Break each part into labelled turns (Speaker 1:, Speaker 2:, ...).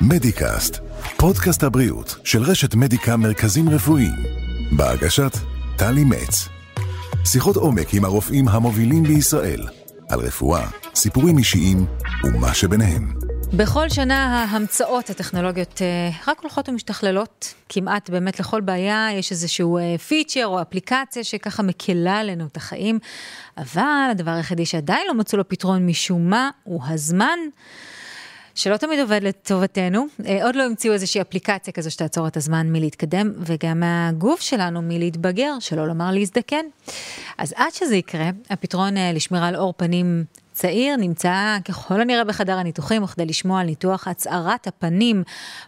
Speaker 1: מדיקאסט, פודקאסט הבריאות של רשת מדיקה מרכזים רפואיים, בהגשת טלי מצ. שיחות עומק עם הרופאים המובילים בישראל, על רפואה, סיפורים אישיים ומה שביניהם.
Speaker 2: בכל שנה ההמצאות הטכנולוגיות אה, רק הולכות ומשתכללות. כמעט באמת לכל בעיה יש איזשהו פיצ'ר או אפליקציה שככה מקלה עלינו את החיים. אבל הדבר היחידי שעדיין לא מצאו לו פתרון משום מה הוא הזמן. שלא תמיד עובד לטובתנו, אה, עוד לא המציאו איזושהי אפליקציה כזו שתעצור את הזמן מלהתקדם, וגם מהגוף שלנו מלהתבגר, שלא לומר להזדקן. אז עד שזה יקרה, הפתרון אה, לשמירה על עור פנים צעיר נמצא ככל הנראה בחדר הניתוחים, וכדי לשמוע על ניתוח הצהרת הפנים,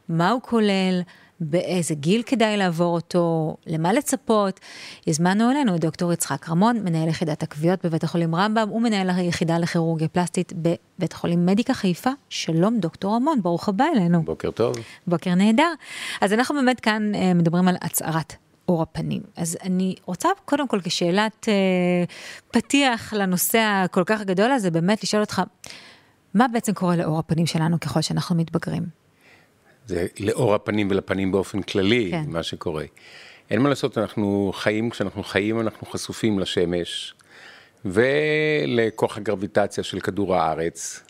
Speaker 2: מה הוא כולל, באיזה גיל כדאי לעבור אותו, למה לצפות. הזמנו אלינו את דוקטור יצחק רמון, מנהל יחידת הכוויות בבית החולים רמב"ם ומנהל היחידה לכירורגיה פלסטית בבית החולים מדיקה חיפה. שלום דוקטור רמון, ברוך הבא אלינו.
Speaker 3: בוקר טוב.
Speaker 2: בוקר נהדר. אז אנחנו באמת כאן אה, מדברים על הצהרת אור הפנים. אז אני רוצה קודם כל כשאלת אה, פתיח לנושא הכל כך גדול הזה, באמת לשאול אותך, מה בעצם קורה לאור הפנים שלנו ככל שאנחנו מתבגרים?
Speaker 3: זה לאור הפנים ולפנים באופן כללי, כן. מה שקורה. אין מה לעשות, אנחנו חיים, כשאנחנו חיים אנחנו חשופים לשמש ולכוח הגרביטציה של כדור הארץ.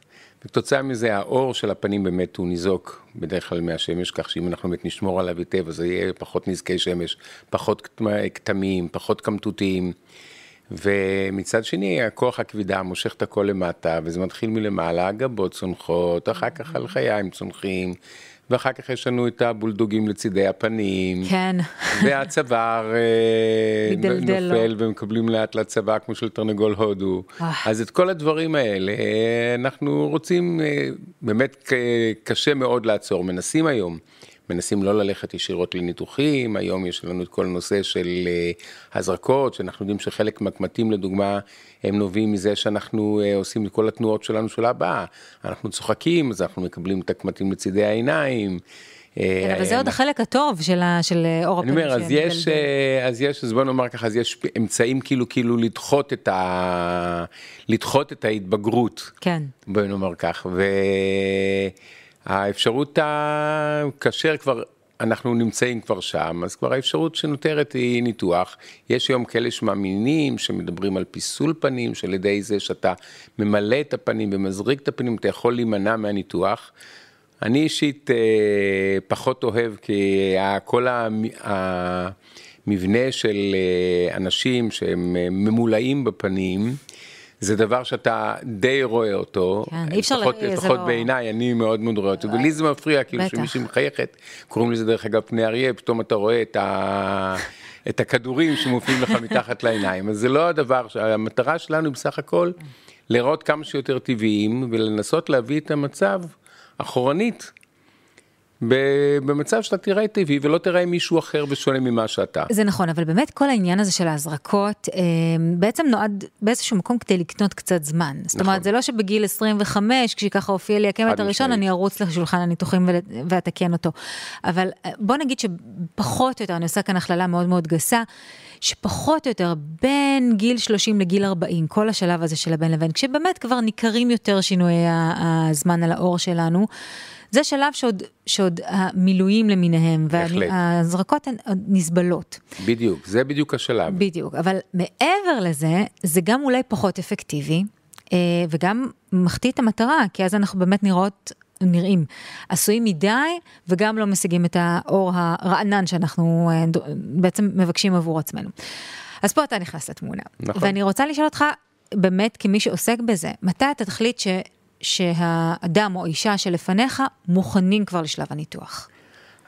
Speaker 3: וכתוצאה מזה האור של הפנים באמת הוא ניזוק בדרך כלל מהשמש, כך שאם אנחנו באמת נשמור עליו היטב, אז יהיה פחות נזקי שמש, פחות כתמים, פחות קמטותיים. ומצד שני, הכוח הכבידה מושך את הכל למטה, וזה מתחיל מלמעלה, הגבות צונחות, אחר כך הלחיים צונחים, ואחר כך יש לנו את הבולדוגים לצידי הפנים.
Speaker 2: כן.
Speaker 3: והצוואר אה, נופל ומקבלים לאט לצבא כמו של תרנגול הודו. אה. אז את כל הדברים האלה אה, אנחנו רוצים, באמת קשה מאוד לעצור, מנסים היום. מנסים לא ללכת ישירות לניתוחים, היום יש לנו את כל הנושא של הזרקות, שאנחנו יודעים שחלק מהקמטים לדוגמה, הם נובעים מזה שאנחנו עושים את כל התנועות שלנו של הבאה. אנחנו צוחקים, אז אנחנו מקבלים את הקמטים לצידי העיניים.
Speaker 2: כן, אבל זה עוד החלק הטוב של, של אור הפנים.
Speaker 3: אני אומר, אז יש, אז יש, אז בוא נאמר ככה, אז יש אמצעים כאילו, כאילו לדחות את ה... לדחות את ההתבגרות.
Speaker 2: כן.
Speaker 3: בוא נאמר כך, והאפשרות, כאשר כבר אנחנו נמצאים כבר שם, אז כבר האפשרות שנותרת היא ניתוח. יש היום כאלה שמאמינים שמדברים על פיסול פנים, שעל ידי זה שאתה ממלא את הפנים ומזריק את הפנים, אתה יכול להימנע מהניתוח. אני אישית אה, פחות אוהב, כי כל המבנה של אה, אנשים שהם אה, ממולאים בפנים, זה דבר שאתה די רואה אותו,
Speaker 2: כן, אי אפשר,
Speaker 3: לפחות, לפחות לא... בעיניי, אני מאוד מאוד רואה אותו, ולי זה מפריע, כאילו שמישהי מחייכת, קוראים לזה דרך אגב פני אריה, פתאום אתה רואה את, ה... את הכדורים שמופיעים לך מתחת לעיניים, אז זה לא הדבר, המטרה שלנו בסך הכל לראות כמה שיותר טבעיים ולנסות להביא את המצב אחורנית. במצב שאתה תראה טבעי ולא תראה מישהו אחר ושונה ממה שאתה.
Speaker 2: זה נכון, אבל באמת כל העניין הזה של ההזרקות אה, בעצם נועד באיזשהו מקום כדי לקנות קצת זמן. זאת אומרת, נכון. זה לא שבגיל 25, כשככה הופיע לי הקמת הראשון, אני ארוץ לשולחן הניתוחים ואתקן אותו. אבל אה, בוא נגיד שפחות או יותר, אני עושה כאן הכללה מאוד מאוד גסה, שפחות או יותר בין גיל 30 לגיל 40, כל השלב הזה של הבין לבין, כשבאמת כבר ניכרים יותר שינויי הזמן על האור שלנו. זה שלב שעוד, שעוד המילואים למיניהם, וההזרקות הן נסבלות.
Speaker 3: בדיוק, זה בדיוק השלב.
Speaker 2: בדיוק, אבל מעבר לזה, זה גם אולי פחות אפקטיבי, אה, וגם מחטיא את המטרה, כי אז אנחנו באמת נראות נראים עשויים מדי וגם לא משיגים את האור הרענן שאנחנו אה, בעצם מבקשים עבור עצמנו. אז פה אתה נכנס לתמונה. נכון. ואני רוצה לשאול אותך, באמת כמי שעוסק בזה, מתי אתה תחליט ש... שהאדם או אישה שלפניך מוכנים כבר לשלב הניתוח?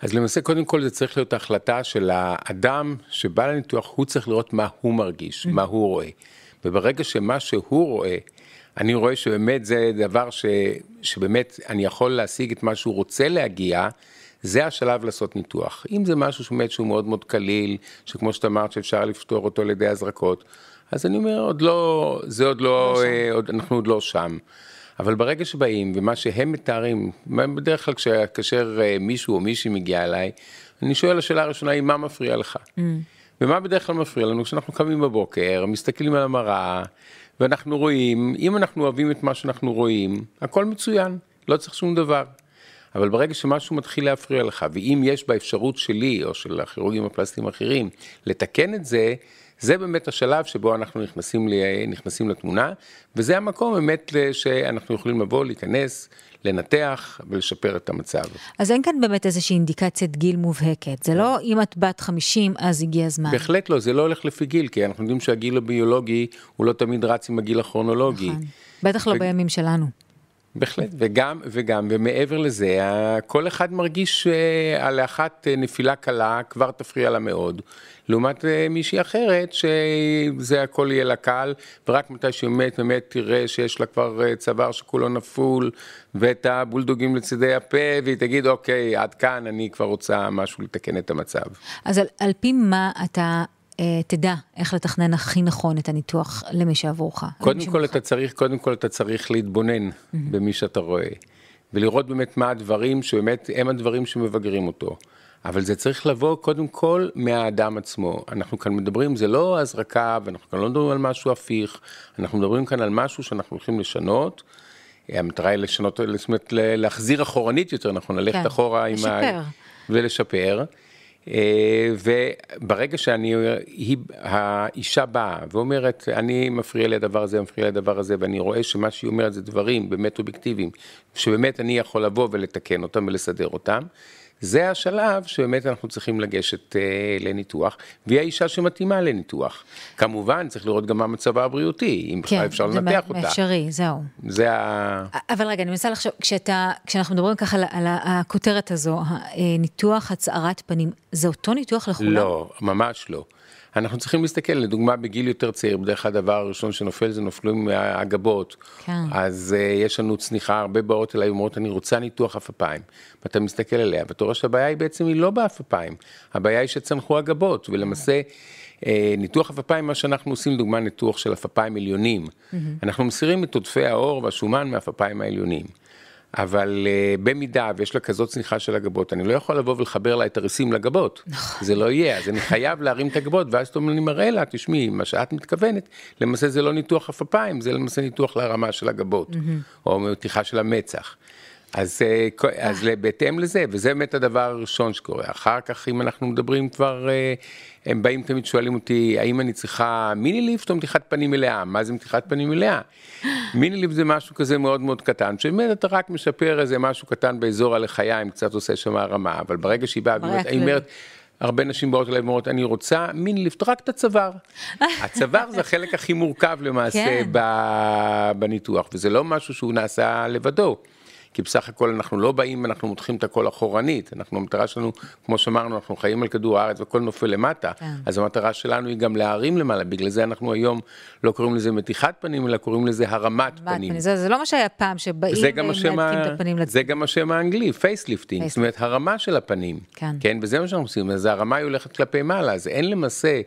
Speaker 3: אז למעשה קודם כל זה צריך להיות החלטה של האדם שבא לניתוח, הוא צריך לראות מה הוא מרגיש, mm-hmm. מה הוא רואה. וברגע שמה שהוא רואה, אני רואה שבאמת זה דבר ש, שבאמת אני יכול להשיג את מה שהוא רוצה להגיע, זה השלב לעשות ניתוח. אם זה משהו שבאמת שהוא מאוד מאוד קליל, שכמו שאת אמרת שאפשר לפתור אותו על ידי הזרקות, אז אני אומר, עוד לא, זה עוד לא, לא אה, עוד, אנחנו עוד לא שם. אבל ברגע שבאים, ומה שהם מתארים, בדרך כלל כאשר אה, מישהו או מישהי מגיע אליי, אני שואל השאלה הראשונה היא מה מפריע לך? Mm. ומה בדרך כלל מפריע לנו? כשאנחנו קמים בבוקר, מסתכלים על המראה, ואנחנו רואים, אם אנחנו אוהבים את מה שאנחנו רואים, הכל מצוין, לא צריך שום דבר. אבל ברגע שמשהו מתחיל להפריע לך, ואם יש באפשרות שלי, או של הכירורגים הפלסטיים האחרים, לתקן את זה, זה באמת השלב שבו אנחנו נכנסים, נכנסים לתמונה, וזה המקום באמת שאנחנו יכולים לבוא, להיכנס, לנתח ולשפר את המצב.
Speaker 2: אז אין כאן באמת איזושהי אינדיקציית גיל מובהקת, זה לא אם את בת 50 אז הגיע הזמן.
Speaker 3: בהחלט לא, זה לא הולך לפי גיל, כי אנחנו יודעים שהגיל הביולוגי הוא לא תמיד רץ עם הגיל הכרונולוגי. נכון,
Speaker 2: בטח לא ו... בימים שלנו.
Speaker 3: בהחלט, וגם, וגם, ומעבר לזה, כל אחד מרגיש על אחת נפילה קלה כבר תפריע לה מאוד, לעומת מישהי אחרת שזה הכל יהיה לה קל, ורק מתי שהיא באמת באמת תראה שיש לה כבר צוואר שכולו נפול, ואת הבולדוגים לצידי הפה, והיא תגיד, אוקיי, עד כאן אני כבר רוצה משהו לתקן את המצב.
Speaker 2: אז על, על פי מה אתה אה, תדע איך לתכנן הכי נכון את הניתוח למי שעבורך.
Speaker 3: קודם כל אתה צריך, קודם כל אתה צריך להתבונן. במי שאתה רואה, ולראות באמת מה הדברים שבאמת הם הדברים שמבגרים אותו. אבל זה צריך לבוא קודם כל מהאדם עצמו. אנחנו כאן מדברים, זה לא הזרקה, ואנחנו כאן לא מדברים על משהו הפיך, אנחנו מדברים כאן על משהו שאנחנו הולכים לשנות. המטרה היא לשנות, זאת אומרת, להחזיר אחורנית יותר נכון, ללכת כן, אחורה לשפר. עם ה... ולשפר. אה, וברגע שאני, היא, האישה באה ואומרת, אני מפריע לי הדבר הזה, מפריע לי הדבר הזה, ואני רואה שמה שהיא אומרת זה דברים באמת אובייקטיביים, שבאמת אני יכול לבוא ולתקן אותם ולסדר אותם, זה השלב שבאמת אנחנו צריכים לגשת אה, לניתוח, והיא האישה שמתאימה לניתוח. כמובן, צריך לראות גם מה מצבה הבריאותי, אם בכלל כן, אפשר לנתח אותה.
Speaker 2: כן, זה אפשרי, זהו.
Speaker 3: זה ה...
Speaker 2: אבל רגע, אני מנסה לחשוב, כשאתה, כשאנחנו מדברים ככה על, על הכותרת הזו, ניתוח הצהרת פנים, זה אותו ניתוח לכולם?
Speaker 3: לא, ממש לא. אנחנו צריכים להסתכל, לדוגמה בגיל יותר צעיר, בדרך כלל הדבר הראשון שנופל זה נופלים מהגבות. כן. אז uh, יש לנו צניחה, הרבה באות אליי אומרות, אני רוצה ניתוח אף אפיים. ואתה מסתכל עליה, ואתה רואה שהבעיה היא בעצם היא לא באף אפיים, הבעיה היא שצנחו הגבות, ולמעשה... Uh, ניתוח אפיים, מה שאנחנו עושים, לדוגמה ניתוח של אפיים עליונים, mm-hmm. אנחנו מסירים את עודפי העור והשומן מהאפיים העליונים. אבל uh, במידה ויש לה כזאת צניחה של הגבות, אני לא יכול לבוא ולחבר לה את הריסים לגבות. נכון. זה לא יהיה, אז אני חייב להרים את הגבות, ואז אני מראה לה, תשמעי, מה שאת מתכוונת, למעשה זה לא ניתוח אפיים, זה למעשה ניתוח להרמה של הגבות, או מתיחה של המצח. אז, אה, אז בהתאם לזה, וזה באמת הדבר הראשון שקורה. אחר כך, אם אנחנו מדברים כבר, אה, הם באים תמיד שואלים אותי, האם אני צריכה מיני ליפט או מתיחת פנים מלאה? מה זה מתיחת פנים מלאה? מיני ליפט זה משהו כזה מאוד מאוד קטן, שבאמת אתה רק משפר איזה משהו קטן באזור הלחיים, קצת עושה שם הרמה, אבל ברגע שהיא באה, היא אומרת, הרבה נשים באות אליי ואומרות, אני רוצה מיני ליפט רק את הצוואר. הצוואר זה החלק הכי מורכב למעשה כן. בניתוח, וזה לא משהו שהוא נעשה לבדו. כי בסך הכל אנחנו לא באים, אנחנו מותחים את הכל אחורנית, אנחנו, המטרה שלנו, כמו שאמרנו, אנחנו חיים על כדור הארץ והכל נופל למטה, כן. אז המטרה שלנו היא גם להרים למעלה, בגלל זה אנחנו היום לא קוראים לזה מתיחת פנים, אלא קוראים לזה הרמת פנים.
Speaker 2: זה, זה לא מה שהיה פעם, שבאים ומהדקים את הפנים
Speaker 3: לצד. זה גם השם האנגלי, פייסליפטינג, זאת אומרת הרמה של הפנים, כן. כן, וזה מה שאנחנו עושים, אז הרמה היא הולכת כלפי מעלה, אז אין למעשה...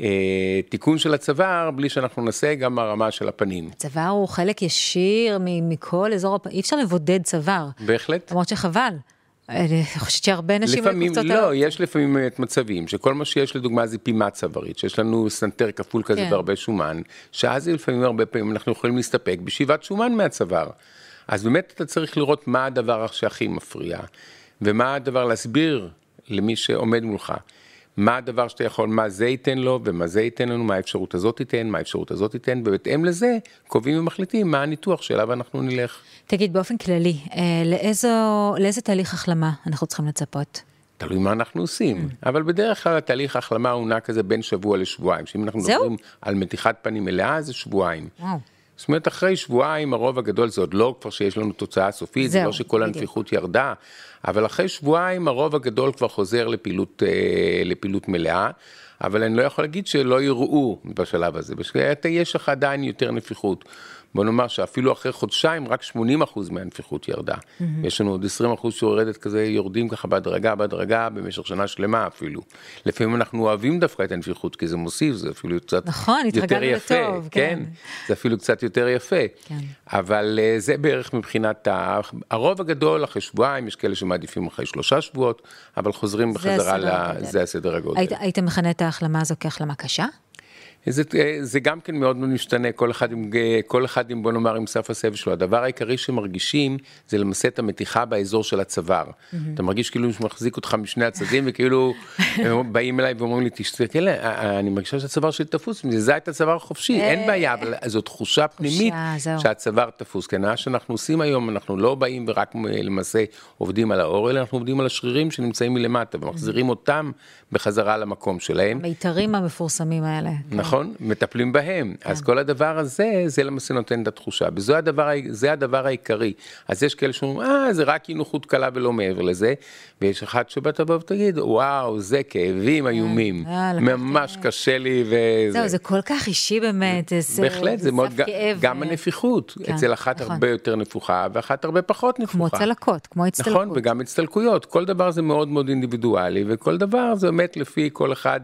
Speaker 3: אה, תיקון של הצוואר בלי שאנחנו נעשה גם הרמה של הפנים.
Speaker 2: הצוואר הוא חלק ישיר מכל אזור הפנים, אי אפשר לבודד צוואר.
Speaker 3: בהחלט.
Speaker 2: למרות שחבל. אני חושבת שהרבה נשים
Speaker 3: לפעמים, לא, על... יש לפעמים מצבים שכל מה שיש לדוגמה זה פימה צווארית, שיש לנו סנטר כפול כזה כן. והרבה שומן, שאז לפעמים הרבה פעמים אנחנו יכולים להסתפק בשאיבת שומן מהצוואר. אז באמת אתה צריך לראות מה הדבר שהכי מפריע, ומה הדבר להסביר למי שעומד מולך. מה הדבר שאתה יכול, מה זה ייתן לו ומה זה ייתן לנו, מה האפשרות הזאת תיתן, מה האפשרות הזאת תיתן, ובהתאם לזה קובעים ומחליטים מה הניתוח שאליו אנחנו נלך.
Speaker 2: תגיד, באופן כללי, אה, לאיזו, לאיזה תהליך החלמה אנחנו צריכים לצפות?
Speaker 3: תלוי מה אנחנו עושים, mm. אבל בדרך כלל התהליך ההחלמה הוא נע כזה בין שבוע לשבועיים, שאם אנחנו זהו? מדברים על מתיחת פנים מלאה זה שבועיים. וואו. זאת אומרת, אחרי שבועיים הרוב הגדול זה עוד לא כבר שיש לנו תוצאה סופית, זה לא שכל הנפיחות ירדה, אבל אחרי שבועיים הרוב הגדול כבר חוזר לפעילות, אה, לפעילות מלאה. אבל אני לא יכול להגיד שלא יראו בשלב הזה, יש לך עדיין יותר נפיחות. בוא נאמר שאפילו אחרי חודשיים רק 80 אחוז מהנפיחות ירדה. Mm-hmm. יש לנו עוד 20 אחוז שיורדת כזה, יורדים ככה בהדרגה, בהדרגה, במשך שנה שלמה אפילו. לפעמים אנחנו אוהבים דווקא את הנפיחות, כי זה מוסיף, זה אפילו קצת
Speaker 2: נכון, יותר יפה. נכון, התרגלנו לטוב, כן. כן.
Speaker 3: זה אפילו קצת יותר יפה. כן. אבל uh, זה בערך מבחינת ה... הרוב הגדול אחרי שבועיים, יש כאלה שמעדיפים אחרי שלושה שבועות, אבל חוזרים בחזרה, ל... זה הסדר הגודל.
Speaker 2: היית, היית מכנה את ההחלמה הזו כהחלמה קשה?
Speaker 3: זה, זה גם כן מאוד מאוד משתנה, כל אחד, עם, כל אחד עם, בוא נאמר, עם סף הסבל שלו. הדבר העיקרי שמרגישים זה למעשה את המתיחה באזור של הצוואר. Mm-hmm. אתה מרגיש כאילו שמחזיק אותך משני הצדדים, וכאילו באים אליי ואומרים לי, תסתכל, אני מרגישה שהצוואר שלי תפוס, זה את הצוואר חופשי, אין בעיה, אבל זו תחושה פנימית שהצוואר תפוס. כן, מה שאנחנו עושים היום, אנחנו לא באים ורק למעשה עובדים על האור, אלא אנחנו עובדים על השרירים שנמצאים מלמטה, ומחזירים אותם בחזרה למקום שלהם.
Speaker 2: המיתרים המפורסמים האלה.
Speaker 3: נכון, מטפלים בהם. כן. אז כל הדבר הזה, זה למעשה נותן את התחושה, וזה הדבר, הדבר העיקרי. אז יש כאלה שאומרים, אה, זה רק אי נוחות קלה ולא מעבר לזה, ויש אחד שבא תבוא ותגיד, וואו, זה כאבים כן. איומים, ממש קשה לי וזה.
Speaker 2: זהו, זה כל כך אישי באמת,
Speaker 3: זה בהחלט, זה מאוד, גם הנפיחות, כן, אצל אחת נכון. הרבה יותר נפוחה, ואחת הרבה פחות נפוחה.
Speaker 2: כמו צלקות, כמו הצטלקות.
Speaker 3: נכון, וגם הצטלקויות, כל דבר זה מאוד מאוד אינדיבידואלי, וכל דבר זה באמת לפי כל אחד,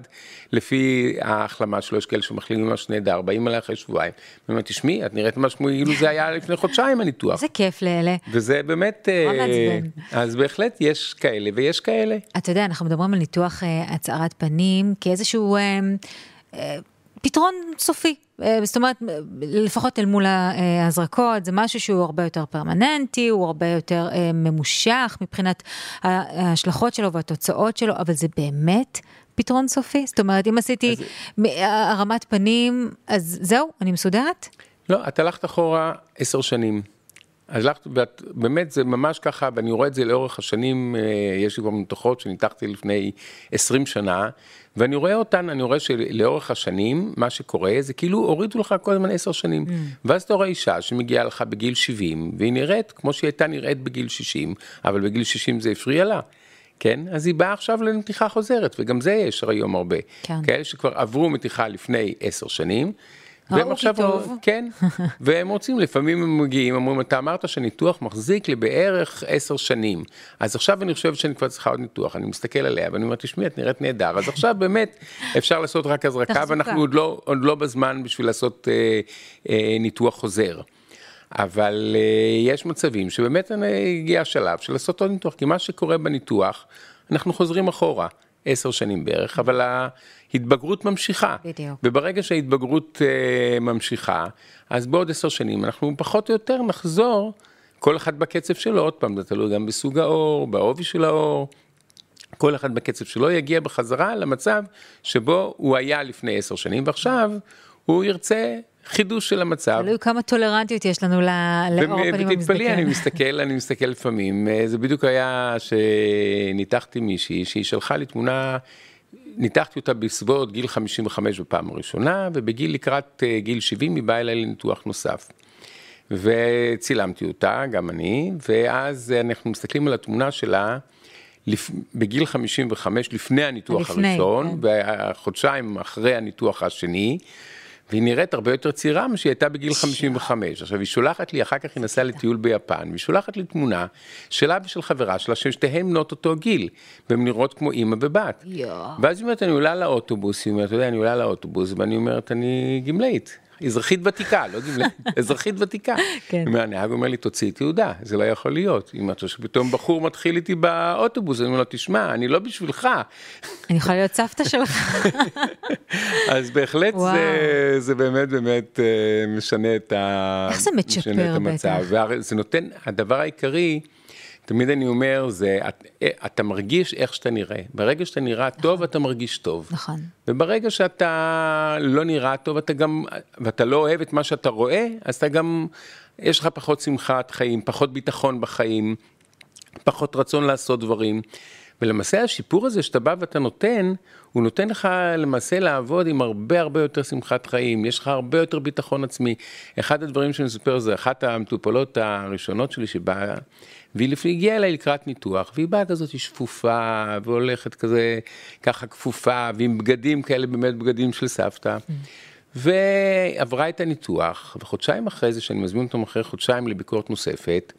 Speaker 3: לפי ההחלמה שלו, יש כאלה שמחלימים ממש נהדר, באים אליי אחרי שבועיים, ואומרים, תשמעי, את נראית ממש כמו אילו זה היה לפני חודשיים הניתוח.
Speaker 2: איזה כיף לאלה.
Speaker 3: וזה באמת, אה, אז בהחלט יש כאלה ויש כאלה.
Speaker 2: אתה יודע, אנחנו מדברים על ניתוח אה, הצהרת פנים כאיזשהו אה, פתרון סופי. זאת אומרת, לפחות אל מול ההזרקות, זה משהו שהוא הרבה יותר פרמננטי, הוא הרבה יותר ממושך מבחינת ההשלכות שלו והתוצאות שלו, אבל זה באמת פתרון סופי? זאת אומרת, אם עשיתי אז... הרמת פנים, אז זהו, אני מסודרת?
Speaker 3: לא, את הלכת אחורה עשר שנים. אז הלכת, ואת, באמת זה ממש ככה, ואני רואה את זה לאורך השנים, אה, יש לי כבר מתוחות שניתחתי לפני 20 שנה, ואני רואה אותן, אני רואה שלאורך השנים, מה שקורה זה כאילו הורידו לך כל הזמן 10 שנים. Mm. ואז אתה רואה אישה שמגיעה לך בגיל 70, והיא נראית כמו שהיא הייתה נראית בגיל 60, אבל בגיל 60 זה הפריע לה. כן? אז היא באה עכשיו לנתיחה חוזרת, וגם זה יש היום הרבה. כן. כאלה שכבר עברו מתיחה לפני עשר שנים.
Speaker 2: והם עכשיו, טוב.
Speaker 3: כן, והם רוצים, לפעמים הם מגיעים, אומרים, אתה אמרת שניתוח מחזיק לי בערך עשר שנים, אז עכשיו אני חושב שאני כבר צריכה עוד ניתוח, אני מסתכל עליה ואני אומר, תשמעי, את נראית נהדר, אז עכשיו באמת אפשר לעשות רק הזרקה, ואנחנו עוד לא, עוד לא בזמן בשביל לעשות אה, אה, ניתוח חוזר. אבל uh, יש מצבים שבאמת הגיע השלב של לעשות עוד ניתוח, כי מה שקורה בניתוח, אנחנו חוזרים אחורה, עשר שנים בערך, אבל ההתבגרות ממשיכה.
Speaker 2: בדיוק.
Speaker 3: וברגע שההתבגרות uh, ממשיכה, אז בעוד עשר שנים אנחנו פחות או יותר נחזור, כל אחד בקצב שלו, עוד פעם, זה תלוי גם בסוג האור, בעובי של האור. כל אחד בקצב שלו יגיע בחזרה למצב שבו הוא היה לפני עשר שנים, ועכשיו הוא ירצה חידוש של המצב.
Speaker 2: תלוי כמה טולרנטיות יש לנו לאור הפנים המזדקן. ותתפלאי,
Speaker 3: אני מסתכל, אני מסתכל לפעמים, אה, זה בדיוק היה שניתחתי מישהי, שהיא שלחה לי תמונה, ניתחתי אותה בסביבות גיל 55 בפעם הראשונה, ובגיל לקראת אה, גיל 70 היא באה אליי לניתוח נוסף. וצילמתי אותה, גם אני, ואז אנחנו מסתכלים על התמונה שלה. לפ... בגיל 55, לפני הניתוח לפני, הראשון, כן. וחודשיים אחרי הניתוח השני, והיא נראית הרבה יותר צעירה משהיא הייתה בגיל 55. עכשיו היא שולחת לי, אחר כך היא נסעה לטיול ביפן, והיא שולחת לי תמונה שלה ושל חברה שלה, ששתיהן בנות אותו גיל, והן נראות כמו אימא ובת. ואז היא אומרת, אני עולה לאוטובוס, היא אומרת, אתה יודע, אני עולה לאוטובוס, ואני אומרת, אני גמלאית. אזרחית ותיקה, לא גמלאית, אזרחית ותיקה. כן. הנהג אומר לי, תוציא תעודה, זה לא יכול להיות. היא אומרת שפתאום בחור מתחיל איתי באוטובוס, אני אומר לו, תשמע, אני לא בשבילך.
Speaker 2: אני יכולה להיות סבתא שלך.
Speaker 3: אז בהחלט זה, זה באמת באמת אה, משנה את, ה...
Speaker 2: איך זה מצ'פר בטח?
Speaker 3: זה נותן, הדבר העיקרי, תמיד אני אומר, זה, את, אה, אתה מרגיש איך שאתה נראה. ברגע שאתה נראה נכון. טוב, אתה מרגיש טוב.
Speaker 2: נכון.
Speaker 3: וברגע שאתה לא נראה טוב, אתה גם, ואתה לא אוהב את מה שאתה רואה, אז אתה גם, יש לך פחות שמחת חיים, פחות ביטחון בחיים, פחות רצון לעשות דברים. ולמעשה השיפור הזה שאתה בא ואתה נותן, הוא נותן לך למעשה לעבוד עם הרבה הרבה יותר שמחת חיים, יש לך הרבה יותר ביטחון עצמי. אחד הדברים שאני מספר זה אחת המטופלות הראשונות שלי שבאה, והיא הגיעה אליי לקראת ניתוח, והיא באה כזאת שפופה, והולכת כזה ככה כפופה, ועם בגדים כאלה באמת בגדים של סבתא. Mm. ועברה את הניתוח, וחודשיים אחרי זה, שאני מזמין אותם אחרי חודשיים לביקורת נוספת,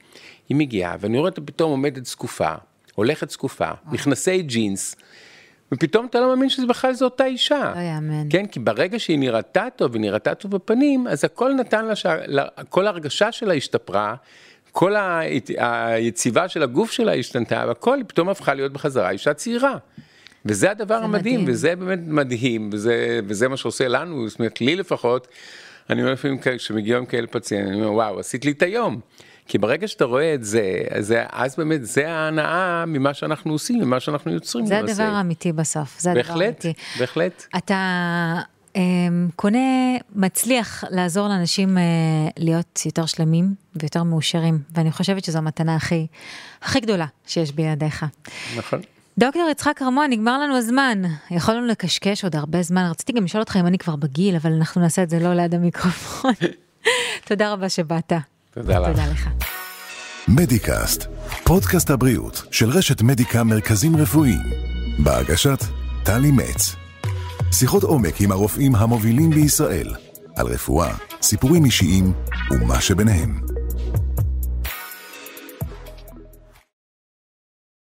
Speaker 3: היא מגיעה, ואני רואה אותה פתאום עומדת זקופה, הולכת זקופה, מכנסי ג'ינס, ופתאום אתה לא מאמין שזה בכלל זו אותה אישה.
Speaker 2: לא יאמן.
Speaker 3: כן, כי ברגע שהיא נראתה טוב ונראתה טוב בפנים, אז הכל נתן לה, שה... כל ההרגשה שלה השתפרה, כל היציבה של הגוף שלה השתנתה, והכל פתאום הפכה להיות בחזרה אישה צעירה. וזה הדבר המדהים, מדהים. וזה באמת מדהים, וזה, וזה מה שעושה לנו, זאת אומרת, לי לפחות, אני אומר לפעמים כשמגיעים כאלה פציינט, אני אומר, וואו, עשית לי את היום. כי ברגע שאתה רואה את זה, אז, אז באמת זה ההנאה ממה שאנחנו עושים, ממה שאנחנו יוצרים.
Speaker 2: זה הדבר האמיתי בסוף, זה
Speaker 3: בהחלט,
Speaker 2: הדבר האמיתי.
Speaker 3: בהחלט.
Speaker 2: אתה אמ, קונה, מצליח לעזור לאנשים אה, להיות יותר שלמים ויותר מאושרים, ואני חושבת שזו המתנה הכי, הכי גדולה שיש בידיך.
Speaker 3: נכון.
Speaker 2: דוקטור יצחק רמון, נגמר לנו הזמן. יכולנו לקשקש עוד הרבה זמן, רציתי גם לשאול אותך אם אני כבר בגיל, אבל אנחנו נעשה את זה לא ליד המיקרופון. תודה רבה שבאת.
Speaker 3: תודה לך.
Speaker 2: תודה לך.
Speaker 1: מדיקאסט, פודקאסט הבריאות של רשת מדיקה מרכזים רפואיים, בהגשת טלי מצ. שיחות עומק עם הרופאים המובילים בישראל, על רפואה, סיפורים אישיים ומה שביניהם.